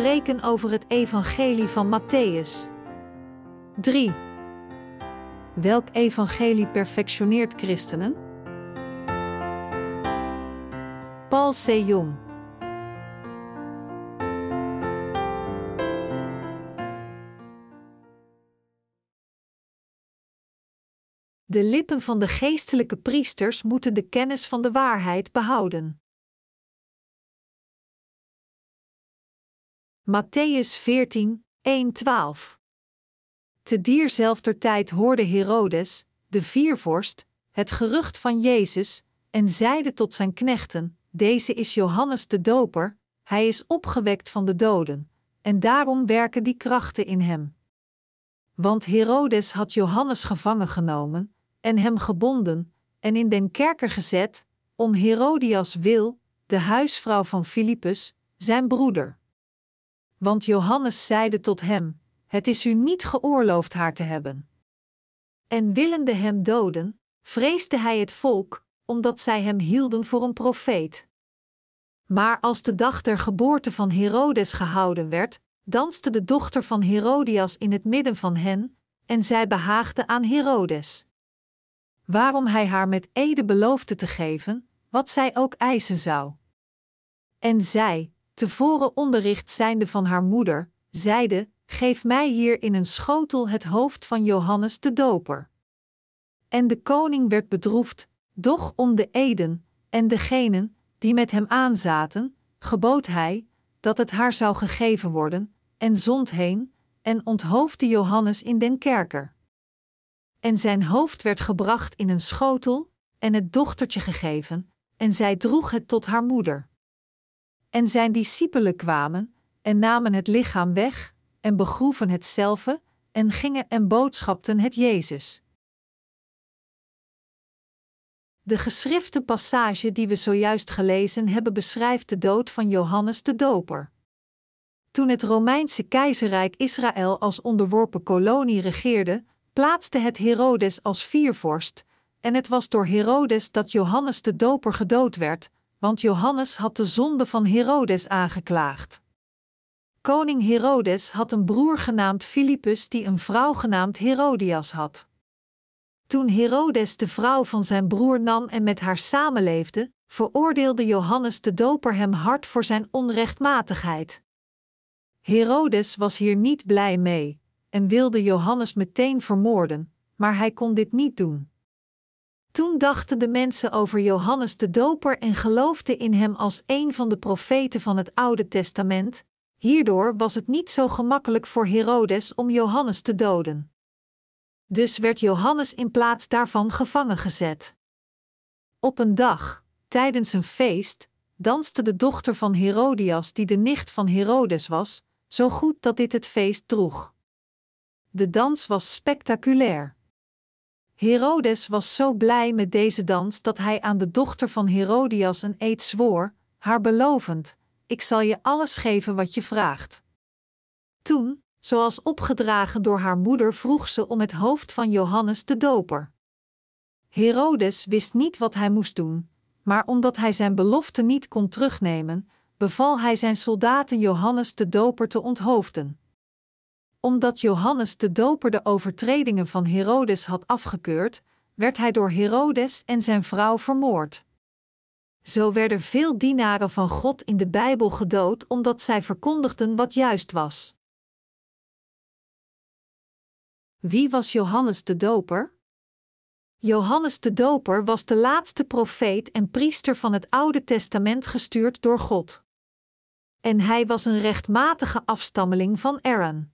spreken over het evangelie van Matthäus. 3. Welk evangelie perfectioneert christenen? Paul C. Jong De lippen van de geestelijke priesters moeten de kennis van de waarheid behouden. Matthäus 14, 1, 12 Te dierzelfder tijd hoorde Herodes, de viervorst, het gerucht van Jezus, en zeide tot zijn knechten: Deze is Johannes de Doper, hij is opgewekt van de doden, en daarom werken die krachten in hem. Want Herodes had Johannes gevangen genomen, en hem gebonden, en in den kerker gezet, om Herodias wil, de huisvrouw van Filippus, zijn broeder. Want Johannes zeide tot hem: Het is u niet geoorloofd haar te hebben. En willende hem doden, vreesde hij het volk, omdat zij hem hielden voor een profeet. Maar als de dag der geboorte van Herodes gehouden werd, danste de dochter van Herodias in het midden van hen, en zij behaagde aan Herodes. Waarom hij haar met ede beloofde te geven, wat zij ook eisen zou. En zij, tevoren onderricht zijnde van haar moeder, zeide: Geef mij hier in een schotel het hoofd van Johannes de Doper. En de koning werd bedroefd, doch om de eden en degenen die met hem aanzaten, gebood hij dat het haar zou gegeven worden, en zond heen en onthoofde Johannes in den kerker. En zijn hoofd werd gebracht in een schotel en het dochtertje gegeven, en zij droeg het tot haar moeder. En zijn discipelen kwamen en namen het lichaam weg en begroeven hetzelfde en gingen en boodschapten het Jezus. De geschrifte passage die we zojuist gelezen hebben beschrijft de dood van Johannes de Doper. Toen het Romeinse keizerrijk Israël als onderworpen kolonie regeerde, plaatste het Herodes als viervorst, en het was door Herodes dat Johannes de Doper gedood werd, want Johannes had de zonde van Herodes aangeklaagd. Koning Herodes had een broer genaamd Filippus die een vrouw genaamd Herodias had. Toen Herodes de vrouw van zijn broer nam en met haar samenleefde, veroordeelde Johannes de Doper hem hard voor zijn onrechtmatigheid. Herodes was hier niet blij mee en wilde Johannes meteen vermoorden, maar hij kon dit niet doen. Toen dachten de mensen over Johannes de Doper en geloofden in hem als een van de profeten van het Oude Testament. Hierdoor was het niet zo gemakkelijk voor Herodes om Johannes te doden. Dus werd Johannes in plaats daarvan gevangen gezet. Op een dag, tijdens een feest, danste de dochter van Herodias, die de nicht van Herodes was, zo goed dat dit het feest droeg. De dans was spectaculair. Herodes was zo blij met deze dans dat hij aan de dochter van Herodias een eed zwoer, haar belovend: Ik zal je alles geven wat je vraagt. Toen, zoals opgedragen door haar moeder, vroeg ze om het hoofd van Johannes de Doper. Herodes wist niet wat hij moest doen, maar omdat hij zijn belofte niet kon terugnemen, beval hij zijn soldaten Johannes de Doper te onthoofden omdat Johannes de Doper de overtredingen van Herodes had afgekeurd, werd hij door Herodes en zijn vrouw vermoord. Zo werden veel dienaren van God in de Bijbel gedood omdat zij verkondigden wat juist was. Wie was Johannes de Doper? Johannes de Doper was de laatste profeet en priester van het Oude Testament gestuurd door God. En hij was een rechtmatige afstammeling van Aaron.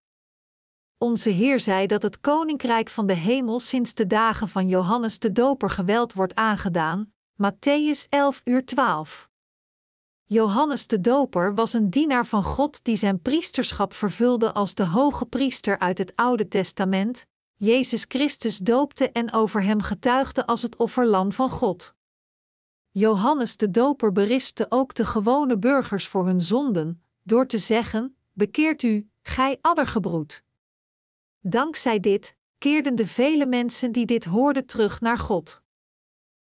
Onze Heer zei dat het koninkrijk van de hemel sinds de dagen van Johannes de Doper geweld wordt aangedaan. Matthäus 11 uur 12. Johannes de Doper was een dienaar van God die zijn priesterschap vervulde als de hoge priester uit het Oude Testament. Jezus Christus doopte en over hem getuigde als het offerlam van God. Johannes de Doper berispte ook de gewone burgers voor hun zonden, door te zeggen: Bekeert u, gij addergebroed. Dankzij dit keerden de vele mensen die dit hoorden terug naar God.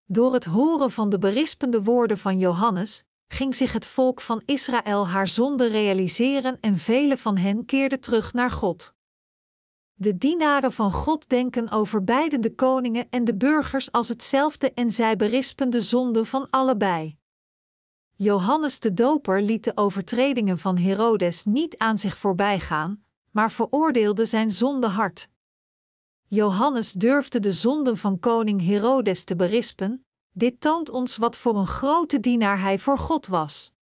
Door het horen van de berispende woorden van Johannes ging zich het volk van Israël haar zonde realiseren en vele van hen keerden terug naar God. De dienaren van God denken over beide de koningen en de burgers als hetzelfde en zij berispen de zonde van allebei. Johannes de Doper liet de overtredingen van Herodes niet aan zich voorbij gaan, maar veroordeelde zijn zonde hard. Johannes durfde de zonden van koning Herodes te berispen, dit toont ons wat voor een grote dienaar hij voor God was.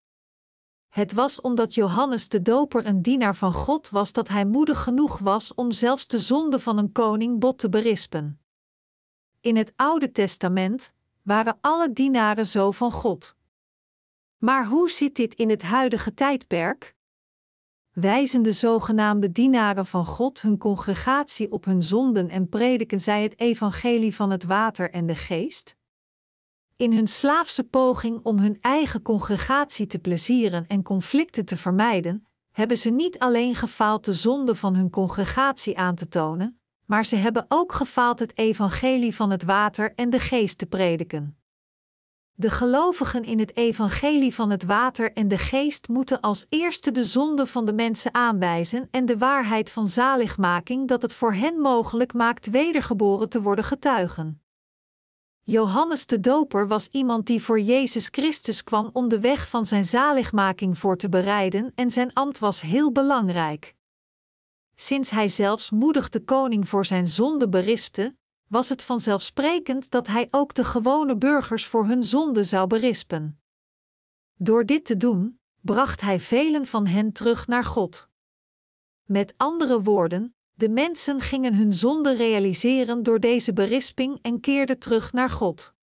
Het was omdat Johannes de Doper een dienaar van God was dat hij moedig genoeg was om zelfs de zonde van een koning bot te berispen. In het Oude Testament waren alle dienaren zo van God. Maar hoe zit dit in het huidige tijdperk? Wijzen de zogenaamde dienaren van God hun congregatie op hun zonden en prediken zij het evangelie van het water en de geest? In hun slaafse poging om hun eigen congregatie te plezieren en conflicten te vermijden, hebben ze niet alleen gefaald de zonde van hun congregatie aan te tonen, maar ze hebben ook gefaald het evangelie van het water en de geest te prediken. De gelovigen in het evangelie van het water en de geest moeten als eerste de zonde van de mensen aanwijzen en de waarheid van zaligmaking dat het voor hen mogelijk maakt wedergeboren te worden getuigen. Johannes de Doper was iemand die voor Jezus Christus kwam om de weg van zijn zaligmaking voor te bereiden en zijn ambt was heel belangrijk. Sinds hij zelfs moedig de koning voor zijn zonde berispte, was het vanzelfsprekend dat hij ook de gewone burgers voor hun zonde zou berispen. Door dit te doen, bracht hij velen van hen terug naar God. Met andere woorden, de mensen gingen hun zonde realiseren door deze berisping en keerden terug naar God.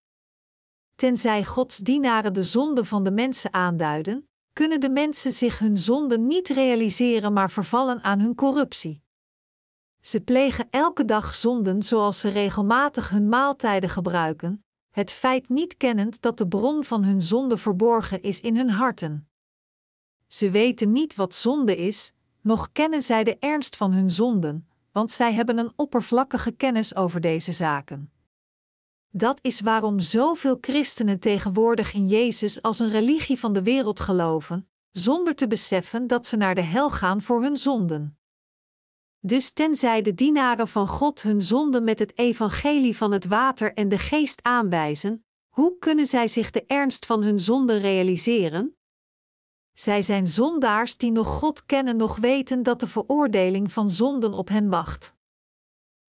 Tenzij Gods dienaren de zonde van de mensen aanduiden, kunnen de mensen zich hun zonde niet realiseren, maar vervallen aan hun corruptie. Ze plegen elke dag zonden zoals ze regelmatig hun maaltijden gebruiken, het feit niet kennend dat de bron van hun zonde verborgen is in hun harten. Ze weten niet wat zonde is, nog kennen zij de ernst van hun zonden, want zij hebben een oppervlakkige kennis over deze zaken. Dat is waarom zoveel christenen tegenwoordig in Jezus als een religie van de wereld geloven, zonder te beseffen dat ze naar de hel gaan voor hun zonden. Dus tenzij de dienaren van God hun zonde met het evangelie van het water en de geest aanwijzen, hoe kunnen zij zich de ernst van hun zonde realiseren? Zij zijn zondaars die nog God kennen, nog weten dat de veroordeling van zonden op hen wacht.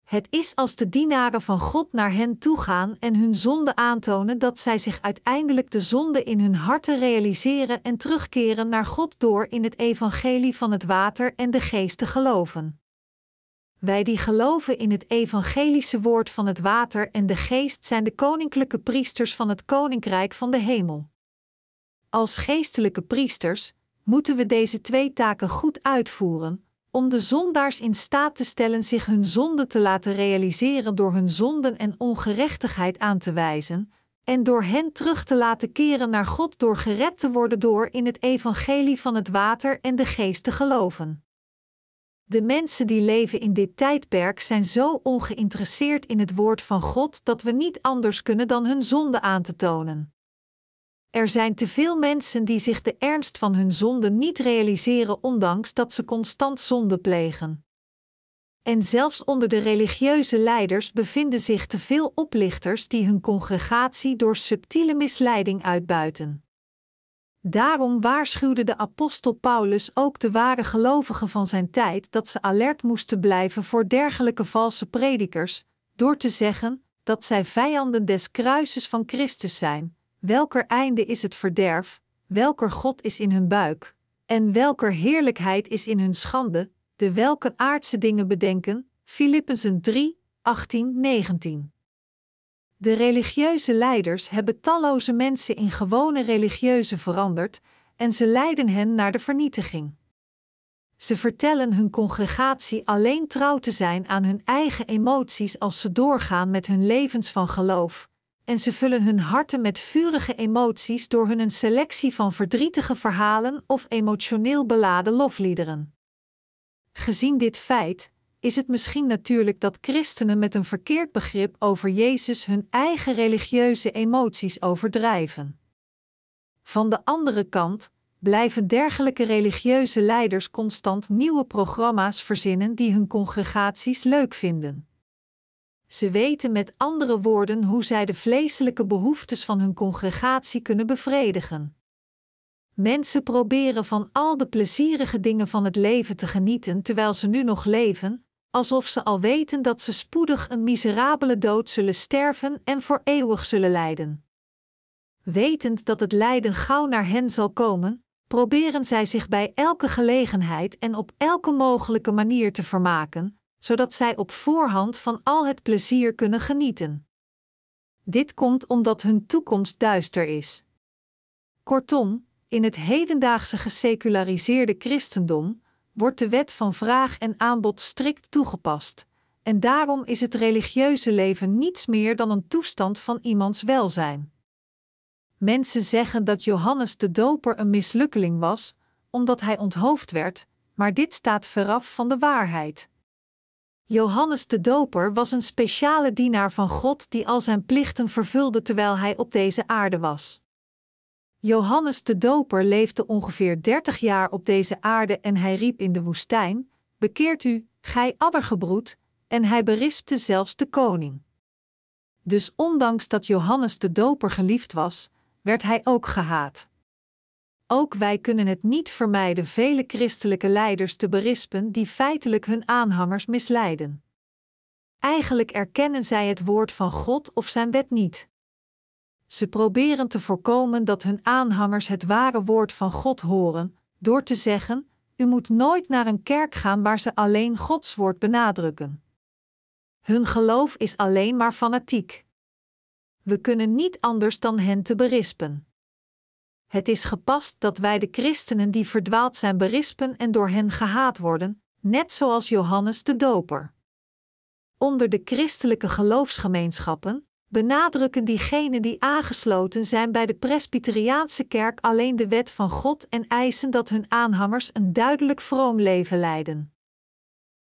Het is als de dienaren van God naar hen toegaan en hun zonde aantonen dat zij zich uiteindelijk de zonde in hun harten realiseren en terugkeren naar God door in het evangelie van het water en de geest te geloven. Wij die geloven in het evangelische woord van het water en de geest zijn de koninklijke priesters van het koninkrijk van de hemel. Als geestelijke priesters moeten we deze twee taken goed uitvoeren, om de zondaars in staat te stellen zich hun zonde te laten realiseren door hun zonden en ongerechtigheid aan te wijzen, en door hen terug te laten keren naar God door gered te worden door in het evangelie van het water en de geest te geloven. De mensen die leven in dit tijdperk zijn zo ongeïnteresseerd in het woord van God dat we niet anders kunnen dan hun zonde aan te tonen. Er zijn te veel mensen die zich de ernst van hun zonde niet realiseren, ondanks dat ze constant zonde plegen. En zelfs onder de religieuze leiders bevinden zich te veel oplichters die hun congregatie door subtiele misleiding uitbuiten. Daarom waarschuwde de apostel Paulus ook de ware gelovigen van zijn tijd dat ze alert moesten blijven voor dergelijke valse predikers, door te zeggen dat zij vijanden des kruises van Christus zijn, welker einde is het verderf, welker God is in hun buik, en welker heerlijkheid is in hun schande, de welke aardse dingen bedenken. Filippenzen 3, 18, 19. De religieuze leiders hebben talloze mensen in gewone religieuze veranderd en ze leiden hen naar de vernietiging. Ze vertellen hun congregatie alleen trouw te zijn aan hun eigen emoties als ze doorgaan met hun levens van geloof, en ze vullen hun harten met vurige emoties door hun een selectie van verdrietige verhalen of emotioneel beladen lofliederen. Gezien dit feit, is het misschien natuurlijk dat christenen met een verkeerd begrip over Jezus hun eigen religieuze emoties overdrijven. Van de andere kant blijven dergelijke religieuze leiders constant nieuwe programma's verzinnen die hun congregaties leuk vinden. Ze weten met andere woorden hoe zij de vleeselijke behoeftes van hun congregatie kunnen bevredigen. Mensen proberen van al de plezierige dingen van het leven te genieten terwijl ze nu nog leven, alsof ze al weten dat ze spoedig een miserabele dood zullen sterven en voor eeuwig zullen lijden. Wetend dat het lijden gauw naar hen zal komen, proberen zij zich bij elke gelegenheid en op elke mogelijke manier te vermaken, zodat zij op voorhand van al het plezier kunnen genieten. Dit komt omdat hun toekomst duister is. Kortom, in het hedendaagse geseculariseerde christendom wordt de wet van vraag en aanbod strikt toegepast, en daarom is het religieuze leven niets meer dan een toestand van iemands welzijn. Mensen zeggen dat Johannes de Doper een mislukkeling was, omdat hij onthoofd werd, maar dit staat veraf van de waarheid. Johannes de Doper was een speciale dienaar van God die al zijn plichten vervulde terwijl hij op deze aarde was. Johannes de Doper leefde ongeveer 30 jaar op deze aarde en hij riep in de woestijn: Bekeert u, gij addergebroed, en hij berispte zelfs de koning. Dus ondanks dat Johannes de Doper geliefd was, werd hij ook gehaat. Ook wij kunnen het niet vermijden vele christelijke leiders te berispen die feitelijk hun aanhangers misleiden. Eigenlijk erkennen zij het woord van God of zijn wet niet. Ze proberen te voorkomen dat hun aanhangers het ware woord van God horen, door te zeggen: U moet nooit naar een kerk gaan waar ze alleen Gods woord benadrukken. Hun geloof is alleen maar fanatiek. We kunnen niet anders dan hen te berispen. Het is gepast dat wij de christenen die verdwaald zijn berispen en door hen gehaat worden, net zoals Johannes de Doper. Onder de christelijke geloofsgemeenschappen benadrukken diegenen die aangesloten zijn bij de Presbyteriaanse kerk alleen de wet van God en eisen dat hun aanhangers een duidelijk vroom leven leiden.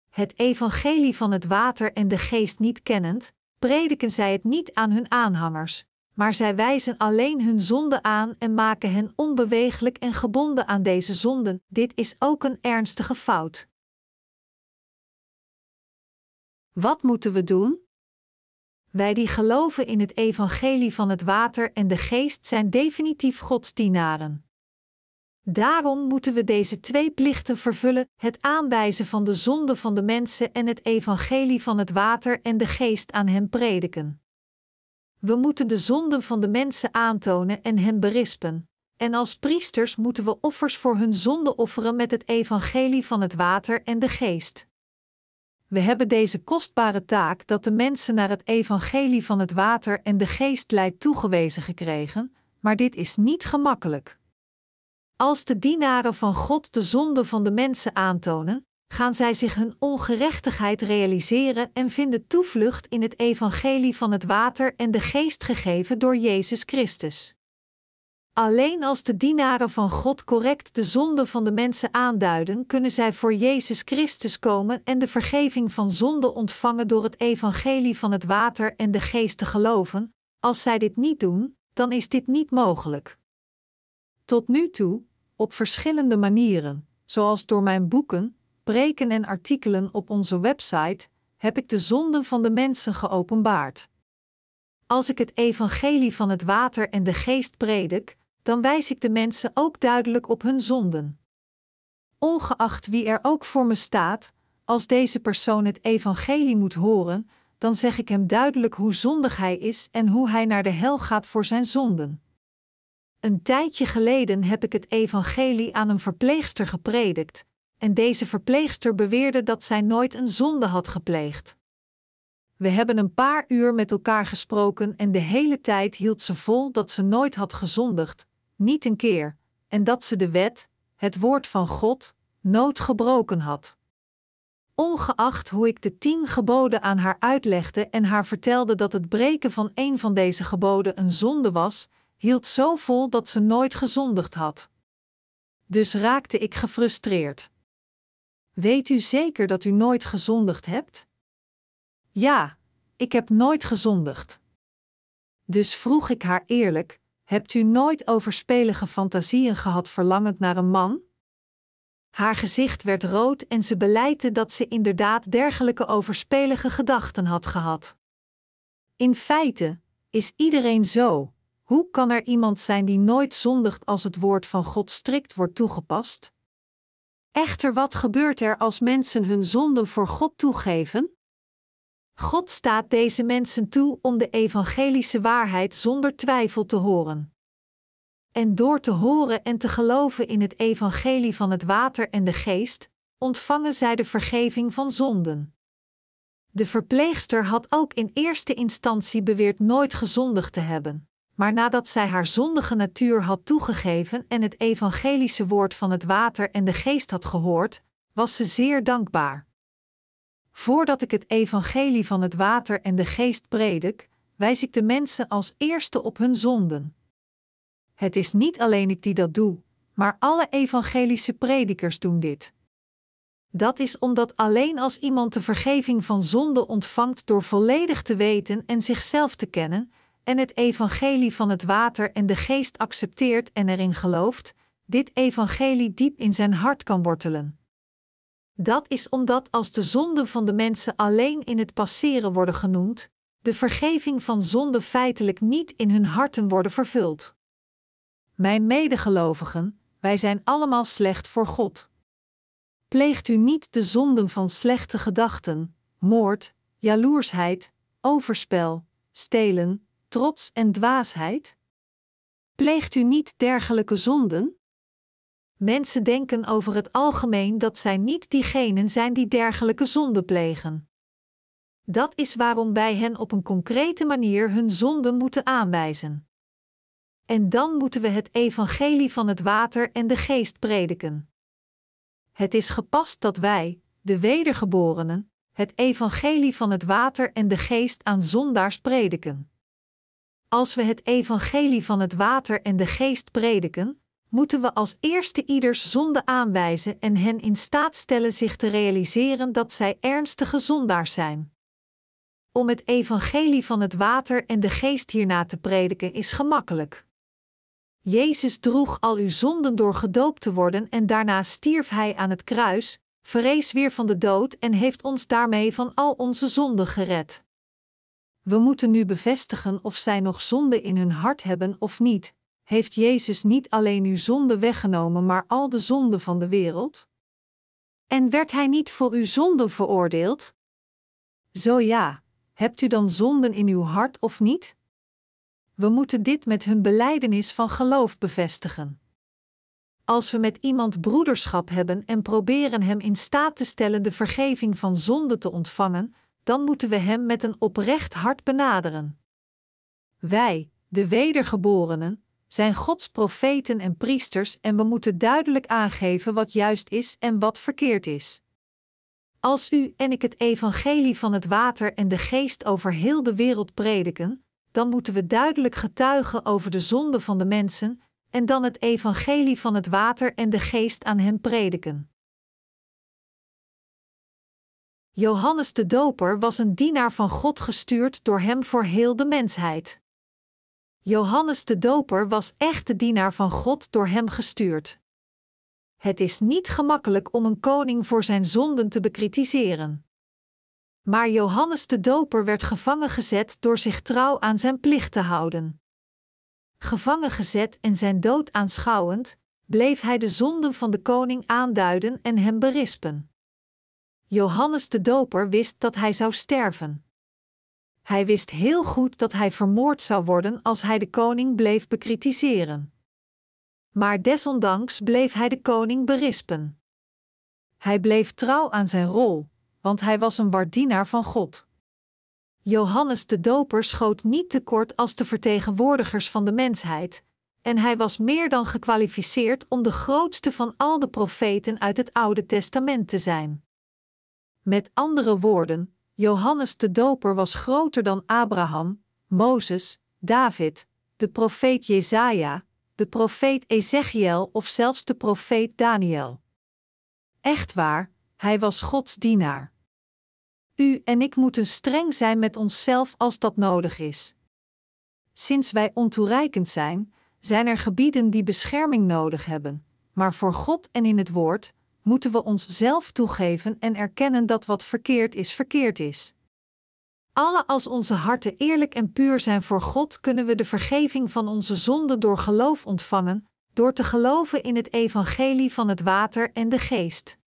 Het evangelie van het water en de geest niet kennend, prediken zij het niet aan hun aanhangers, maar zij wijzen alleen hun zonde aan en maken hen onbeweeglijk en gebonden aan deze zonden. Dit is ook een ernstige fout. Wat moeten we doen? Wij die geloven in het evangelie van het water en de geest zijn definitief godsdienaren. Daarom moeten we deze twee plichten vervullen: het aanwijzen van de zonde van de mensen en het evangelie van het water en de geest aan hen prediken. We moeten de zonden van de mensen aantonen en hen berispen. En als priesters moeten we offers voor hun zonde offeren met het evangelie van het water en de geest. We hebben deze kostbare taak dat de mensen naar het evangelie van het water en de geest leidt toegewezen gekregen, maar dit is niet gemakkelijk. Als de dienaren van God de zonde van de mensen aantonen, gaan zij zich hun ongerechtigheid realiseren en vinden toevlucht in het evangelie van het water en de geest gegeven door Jezus Christus. Alleen als de dienaren van God correct de zonde van de mensen aanduiden, kunnen zij voor Jezus Christus komen en de vergeving van zonde ontvangen door het evangelie van het water en de geest te geloven. Als zij dit niet doen, dan is dit niet mogelijk. Tot nu toe, op verschillende manieren, zoals door mijn boeken, preken en artikelen op onze website, heb ik de zonden van de mensen geopenbaard. Als ik het evangelie van het water en de geest predik, dan wijs ik de mensen ook duidelijk op hun zonden. Ongeacht wie er ook voor me staat, als deze persoon het evangelie moet horen, dan zeg ik hem duidelijk hoe zondig hij is en hoe hij naar de hel gaat voor zijn zonden. Een tijdje geleden heb ik het evangelie aan een verpleegster gepredikt, en deze verpleegster beweerde dat zij nooit een zonde had gepleegd. We hebben een paar uur met elkaar gesproken en de hele tijd hield ze vol dat ze nooit had gezondigd, niet een keer, en dat ze de wet, het woord van God, nood gebroken had. Ongeacht hoe ik de tien geboden aan haar uitlegde en haar vertelde dat het breken van een van deze geboden een zonde was, hield zo vol dat ze nooit gezondigd had. Dus raakte ik gefrustreerd. Weet u zeker dat u nooit gezondigd hebt? Ja, ik heb nooit gezondigd. Dus vroeg ik haar eerlijk: Hebt u nooit overspelige fantasieën gehad verlangend naar een man? Haar gezicht werd rood en ze beleitte dat ze inderdaad dergelijke overspelige gedachten had gehad. In feite is iedereen zo. Hoe kan er iemand zijn die nooit zondigt als het woord van God strikt wordt toegepast? Echter, wat gebeurt er als mensen hun zonden voor God toegeven? God staat deze mensen toe om de evangelische waarheid zonder twijfel te horen. En door te horen en te geloven in het evangelie van het water en de geest, ontvangen zij de vergeving van zonden. De verpleegster had ook in eerste instantie beweerd nooit gezondigd te hebben, maar nadat zij haar zondige natuur had toegegeven en het evangelische woord van het water en de geest had gehoord, was ze zeer dankbaar. Voordat ik het evangelie van het water en de geest predik, wijs ik de mensen als eerste op hun zonden. Het is niet alleen ik die dat doe, maar alle evangelische predikers doen dit. Dat is omdat alleen als iemand de vergeving van zonde ontvangt door volledig te weten en zichzelf te kennen, en het evangelie van het water en de geest accepteert en erin gelooft, dit evangelie diep in zijn hart kan wortelen. Dat is omdat als de zonden van de mensen alleen in het passeren worden genoemd, de vergeving van zonde feitelijk niet in hun harten worden vervuld. Mijn medegelovigen, wij zijn allemaal slecht voor God. Pleegt u niet de zonden van slechte gedachten, moord, jaloersheid, overspel, stelen, trots en dwaasheid? Pleegt u niet dergelijke zonden? Mensen denken over het algemeen dat zij niet diegenen zijn die dergelijke zonden plegen. Dat is waarom wij hen op een concrete manier hun zonden moeten aanwijzen. En dan moeten we het evangelie van het water en de geest prediken. Het is gepast dat wij, de wedergeborenen, het evangelie van het water en de geest aan zondaars prediken. Als we het evangelie van het water en de geest prediken, moeten we als eerste ieders zonde aanwijzen en hen in staat stellen zich te realiseren dat zij ernstige zondaars zijn. Om het evangelie van het water en de geest hierna te prediken is gemakkelijk. Jezus droeg al uw zonden door gedoopt te worden en daarna stierf hij aan het kruis, verrees weer van de dood en heeft ons daarmee van al onze zonden gered. We moeten nu bevestigen of zij nog zonde in hun hart hebben of niet. Heeft Jezus niet alleen uw zonde weggenomen, maar al de zonden van de wereld? En werd hij niet voor uw zonden veroordeeld? Zo ja, hebt u dan zonden in uw hart of niet? We moeten dit met hun beleidenis van geloof bevestigen. Als we met iemand broederschap hebben en proberen hem in staat te stellen de vergeving van zonde te ontvangen, dan moeten we hem met een oprecht hart benaderen. Wij, de wedergeborenen, zijn Gods profeten en priesters en we moeten duidelijk aangeven wat juist is en wat verkeerd is. Als u en ik het evangelie van het water en de geest over heel de wereld prediken, dan moeten we duidelijk getuigen over de zonde van de mensen en dan het evangelie van het water en de geest aan hen prediken. Johannes de Doper was een dienaar van God gestuurd door hem voor heel de mensheid. Johannes de Doper was echt de dienaar van God door hem gestuurd. Het is niet gemakkelijk om een koning voor zijn zonden te bekritiseren. Maar Johannes de Doper werd gevangen gezet door zich trouw aan zijn plicht te houden. Gevangen gezet en zijn dood aanschouwend, bleef hij de zonden van de koning aanduiden en hem berispen. Johannes de Doper wist dat hij zou sterven. Hij wist heel goed dat hij vermoord zou worden als hij de koning bleef bekritiseren. Maar desondanks bleef hij de koning berispen. Hij bleef trouw aan zijn rol, want hij was een waardienaar van God. Johannes de Doper schoot niet tekort als de vertegenwoordigers van de mensheid, en hij was meer dan gekwalificeerd om de grootste van al de profeten uit het Oude Testament te zijn. Met andere woorden, Johannes de Doper was groter dan Abraham, Mozes, David, de profeet Jesaja, de profeet Ezechiel of zelfs de profeet Daniel. Echt waar, hij was Gods dienaar. U en ik moeten streng zijn met onszelf als dat nodig is. Sinds wij ontoereikend zijn, zijn er gebieden die bescherming nodig hebben, maar voor God en in het Woord moeten we ons zelf toegeven en erkennen dat wat verkeerd is, verkeerd is. Alle als onze harten eerlijk en puur zijn voor God, kunnen we de vergeving van onze zonden door geloof ontvangen, door te geloven in het evangelie van het water en de geest.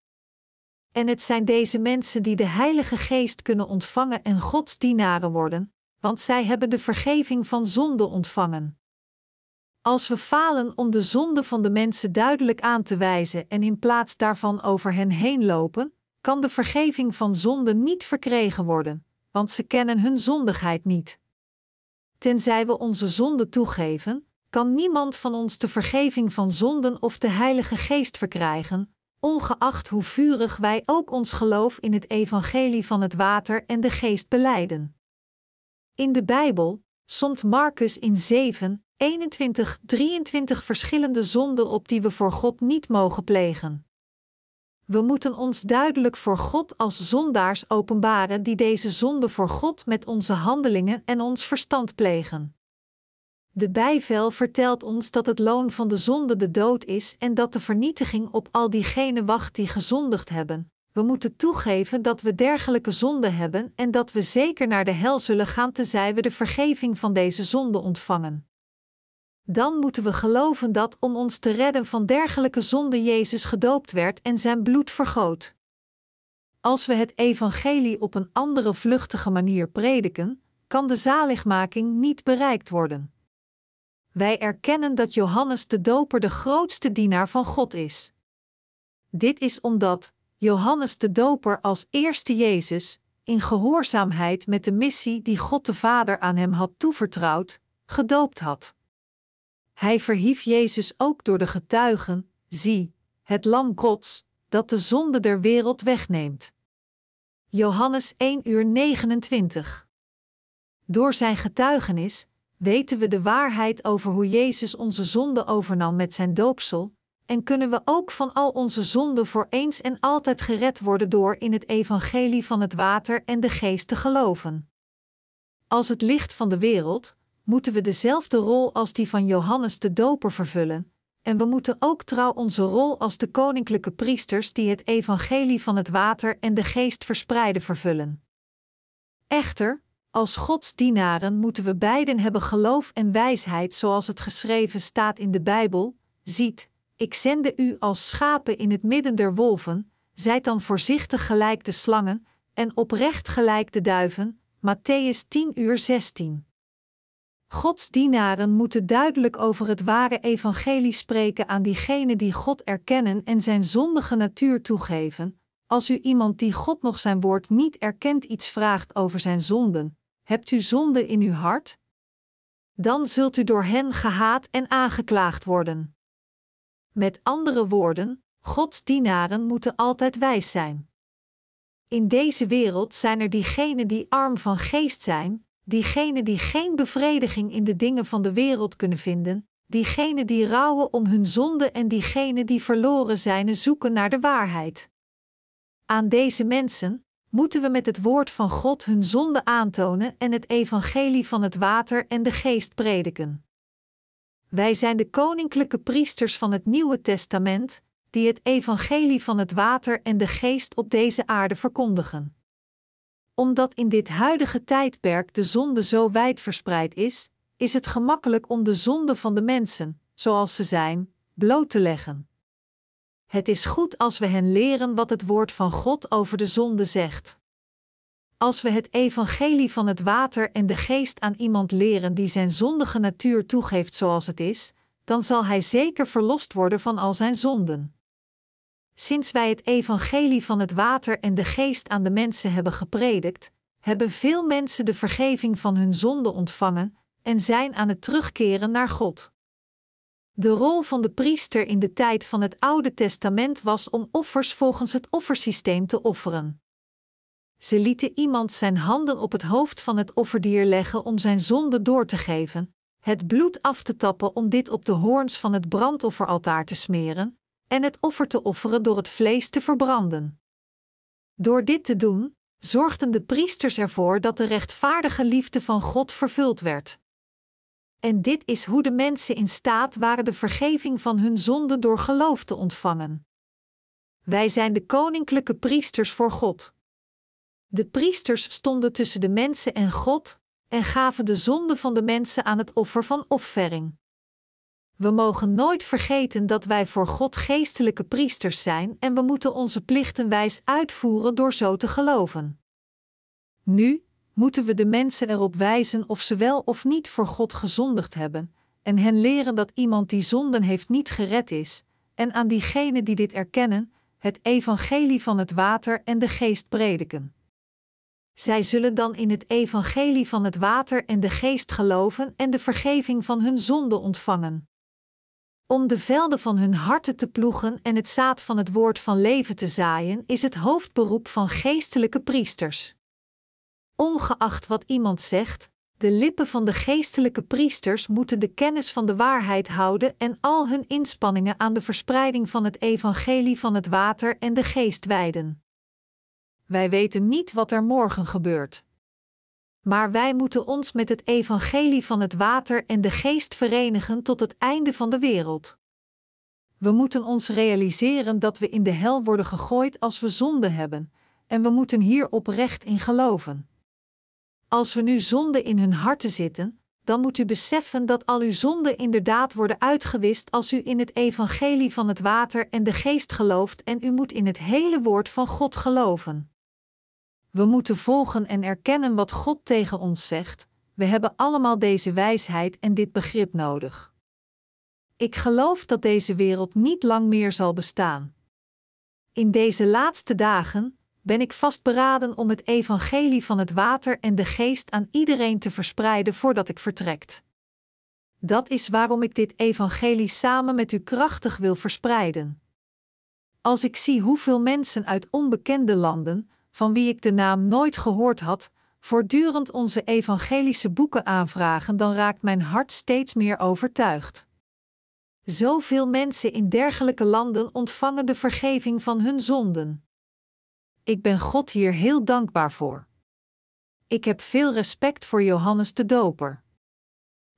En het zijn deze mensen die de Heilige Geest kunnen ontvangen en Gods dienaren worden, want zij hebben de vergeving van zonde ontvangen. Als we falen om de zonde van de mensen duidelijk aan te wijzen en in plaats daarvan over hen heen lopen, kan de vergeving van zonde niet verkregen worden, want ze kennen hun zondigheid niet. Tenzij we onze zonde toegeven, kan niemand van ons de vergeving van zonden of de Heilige Geest verkrijgen, ongeacht hoe vurig wij ook ons geloof in het evangelie van het water en de geest beleiden. In de Bijbel somt Marcus in 7, 21, 23 verschillende zonden op die we voor God niet mogen plegen. We moeten ons duidelijk voor God als zondaars openbaren die deze zonde voor God met onze handelingen en ons verstand plegen. De bijvel vertelt ons dat het loon van de zonde de dood is en dat de vernietiging op al diegenen wacht die gezondigd hebben. We moeten toegeven dat we dergelijke zonden hebben en dat we zeker naar de hel zullen gaan tenzij we de vergeving van deze zonde ontvangen. Dan moeten we geloven dat om ons te redden van dergelijke zonde Jezus gedoopt werd en zijn bloed vergoot. Als we het evangelie op een andere vluchtige manier prediken, kan de zaligmaking niet bereikt worden. Wij erkennen dat Johannes de Doper de grootste dienaar van God is. Dit is omdat Johannes de Doper als eerste Jezus, in gehoorzaamheid met de missie die God de Vader aan hem had toevertrouwd, gedoopt had. Hij verhief Jezus ook door de getuigen: zie, het Lam Gods, dat de zonde der wereld wegneemt. Johannes 1 uur 29. Door zijn getuigenis weten we de waarheid over hoe Jezus onze zonde overnam met zijn doopsel, en kunnen we ook van al onze zonden voor eens en altijd gered worden door in het evangelie van het water en de geest te geloven. Als het licht van de wereld, moeten we dezelfde rol als die van Johannes de Doper vervullen, en we moeten ook trouw onze rol als de koninklijke priesters die het evangelie van het water en de geest verspreiden vervullen. Echter, als Gods dienaren moeten we beiden hebben geloof en wijsheid, zoals het geschreven staat in de Bijbel: Ziet, ik zende u als schapen in het midden der wolven, zijt dan voorzichtig gelijk de slangen en oprecht gelijk de duiven. Matthäus 10 uur 16. Gods dienaren moeten duidelijk over het ware evangelie spreken aan diegenen die God erkennen en zijn zondige natuur toegeven. Als u iemand die God nog zijn woord niet erkent iets vraagt over zijn zonden, hebt u zonde in uw hart? Dan zult u door hen gehaat en aangeklaagd worden. Met andere woorden, Gods dienaren moeten altijd wijs zijn. In deze wereld zijn er diegenen die arm van geest zijn, diegenen die geen bevrediging in de dingen van de wereld kunnen vinden, diegenen die rouwen om hun zonde en diegenen die verloren zijn en zoeken naar de waarheid. Aan deze mensen moeten we met het woord van God hun zonde aantonen en het evangelie van het water en de geest prediken. Wij zijn de koninklijke priesters van het Nieuwe Testament, die het evangelie van het water en de geest op deze aarde verkondigen omdat in dit huidige tijdperk de zonde zo wijd verspreid is, is het gemakkelijk om de zonde van de mensen, zoals ze zijn, bloot te leggen. Het is goed als we hen leren wat het woord van God over de zonde zegt. Als we het evangelie van het water en de geest aan iemand leren die zijn zondige natuur toegeeft zoals het is, dan zal hij zeker verlost worden van al zijn zonden. Sinds wij het evangelie van het water en de geest aan de mensen hebben gepredikt, hebben veel mensen de vergeving van hun zonde ontvangen en zijn aan het terugkeren naar God. De rol van de priester in de tijd van het Oude Testament was om offers volgens het offersysteem te offeren. Ze lieten iemand zijn handen op het hoofd van het offerdier leggen om zijn zonde door te geven, het bloed af te tappen om dit op de hoorns van het brandofferaltaar te smeren, en het offer te offeren door het vlees te verbranden. Door dit te doen, zorgden de priesters ervoor dat de rechtvaardige liefde van God vervuld werd. En dit is hoe de mensen in staat waren de vergeving van hun zonden door geloof te ontvangen. Wij zijn de koninklijke priesters voor God. De priesters stonden tussen de mensen en God en gaven de zonde van de mensen aan het offer van offering. We mogen nooit vergeten dat wij voor God geestelijke priesters zijn en we moeten onze plichten wijs uitvoeren door zo te geloven. Nu moeten we de mensen erop wijzen of ze wel of niet voor God gezondigd hebben, en hen leren dat iemand die zonden heeft niet gered is, en aan diegenen die dit erkennen, het evangelie van het water en de geest prediken. Zij zullen dan in het evangelie van het water en de geest geloven en de vergeving van hun zonden ontvangen. Om de velden van hun harten te ploegen en het zaad van het woord van leven te zaaien, is het hoofdberoep van geestelijke priesters. Ongeacht wat iemand zegt, de lippen van de geestelijke priesters moeten de kennis van de waarheid houden en al hun inspanningen aan de verspreiding van het evangelie van het water en de geest wijden. Wij weten niet wat er morgen gebeurt. Maar wij moeten ons met het evangelie van het water en de geest verenigen tot het einde van de wereld. We moeten ons realiseren dat we in de hel worden gegooid als we zonde hebben, en we moeten hier oprecht in geloven. Als we nu zonde in hun harten zitten, dan moet u beseffen dat al uw zonden inderdaad worden uitgewist als u in het evangelie van het water en de geest gelooft en u moet in het hele woord van God geloven. We moeten volgen en erkennen wat God tegen ons zegt. We hebben allemaal deze wijsheid en dit begrip nodig. Ik geloof dat deze wereld niet lang meer zal bestaan. In deze laatste dagen ben ik vastberaden om het evangelie van het water en de geest aan iedereen te verspreiden voordat ik vertrek. Dat is waarom ik dit evangelie samen met u krachtig wil verspreiden. Als ik zie hoeveel mensen uit onbekende landen, van wie ik de naam nooit gehoord had, voortdurend onze evangelische boeken aanvragen, dan raakt mijn hart steeds meer overtuigd. Zoveel mensen in dergelijke landen ontvangen de vergeving van hun zonden. Ik ben God hier heel dankbaar voor. Ik heb veel respect voor Johannes de Doper.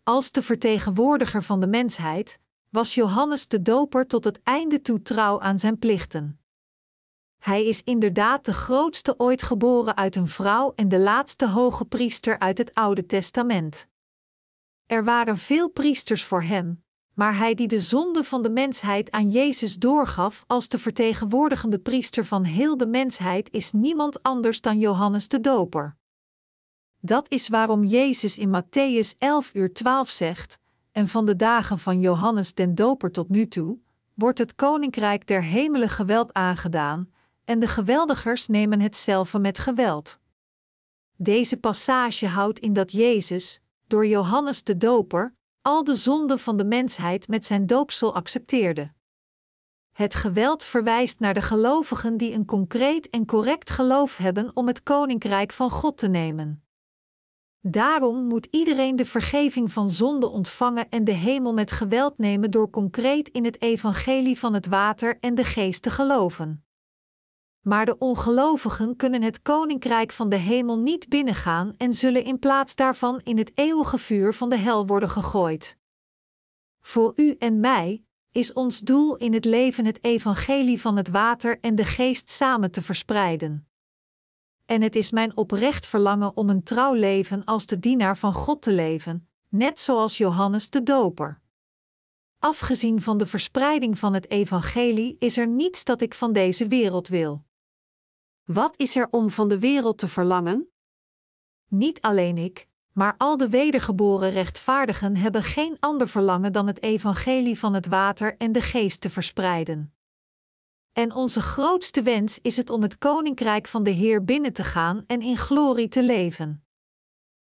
Als de vertegenwoordiger van de mensheid was Johannes de Doper tot het einde toe trouw aan zijn plichten. Hij is inderdaad de grootste ooit geboren uit een vrouw en de laatste hoge priester uit het Oude Testament. Er waren veel priesters voor hem, maar hij die de zonde van de mensheid aan Jezus doorgaf als de vertegenwoordigende priester van heel de mensheid is niemand anders dan Johannes de Doper. Dat is waarom Jezus in Matthäus 11 uur 12 zegt: En van de dagen van Johannes den Doper tot nu toe, wordt het koninkrijk der hemelen geweld aangedaan, en de geweldigers nemen hetzelfde met geweld. Deze passage houdt in dat Jezus, door Johannes de Doper, al de zonden van de mensheid met zijn doopsel accepteerde. Het geweld verwijst naar de gelovigen die een concreet en correct geloof hebben om het koninkrijk van God te nemen. Daarom moet iedereen de vergeving van zonde ontvangen en de hemel met geweld nemen door concreet in het evangelie van het water en de geest te geloven maar de ongelovigen kunnen het koninkrijk van de hemel niet binnengaan en zullen in plaats daarvan in het eeuwige vuur van de hel worden gegooid. Voor u en mij is ons doel in het leven het evangelie van het water en de geest samen te verspreiden. En het is mijn oprecht verlangen om een trouw leven als de dienaar van God te leven, net zoals Johannes de Doper. Afgezien van de verspreiding van het evangelie is er niets dat ik van deze wereld wil. Wat is er om van de wereld te verlangen? Niet alleen ik, maar al de wedergeboren rechtvaardigen hebben geen ander verlangen dan het evangelie van het water en de geest te verspreiden. En onze grootste wens is het om het koninkrijk van de Heer binnen te gaan en in glorie te leven.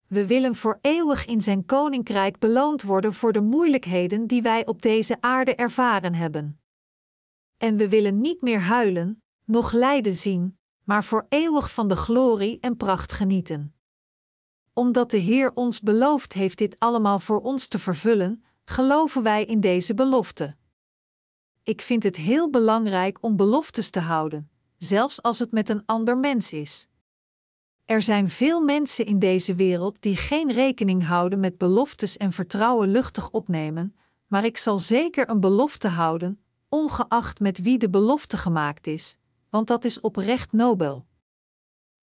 We willen voor eeuwig in zijn koninkrijk beloond worden voor de moeilijkheden die wij op deze aarde ervaren hebben. En we willen niet meer huilen, nog lijden zien, maar voor eeuwig van de glorie en pracht genieten. Omdat de Heer ons beloofd heeft dit allemaal voor ons te vervullen, geloven wij in deze belofte. Ik vind het heel belangrijk om beloftes te houden, zelfs als het met een ander mens is. Er zijn veel mensen in deze wereld die geen rekening houden met beloftes en vertrouwen luchtig opnemen, maar ik zal zeker een belofte houden, ongeacht met wie de belofte gemaakt is, want dat is oprecht nobel.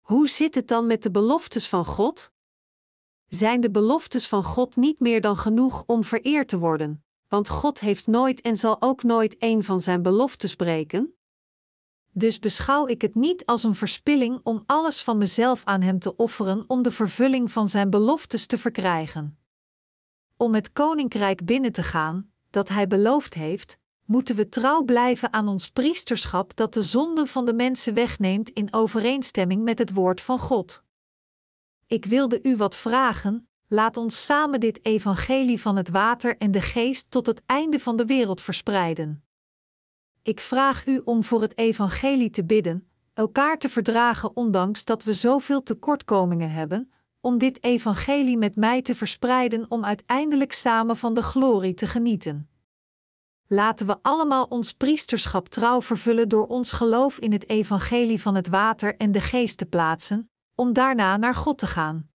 Hoe zit het dan met de beloftes van God? Zijn de beloftes van God niet meer dan genoeg om vereerd te worden? Want God heeft nooit en zal ook nooit een van zijn beloftes breken? Dus beschouw ik het niet als een verspilling om alles van mezelf aan Hem te offeren om de vervulling van Zijn beloftes te verkrijgen. Om het koninkrijk binnen te gaan, dat Hij beloofd heeft, moeten we trouw blijven aan ons priesterschap dat de zonden van de mensen wegneemt in overeenstemming met het woord van God. Ik wilde u wat vragen, laat ons samen dit evangelie van het water en de geest tot het einde van de wereld verspreiden. Ik vraag u om voor het evangelie te bidden, elkaar te verdragen ondanks dat we zoveel tekortkomingen hebben, om dit evangelie met mij te verspreiden om uiteindelijk samen van de glorie te genieten. Laten we allemaal ons priesterschap trouw vervullen door ons geloof in het evangelie van het water en de geest te plaatsen, om daarna naar God te gaan.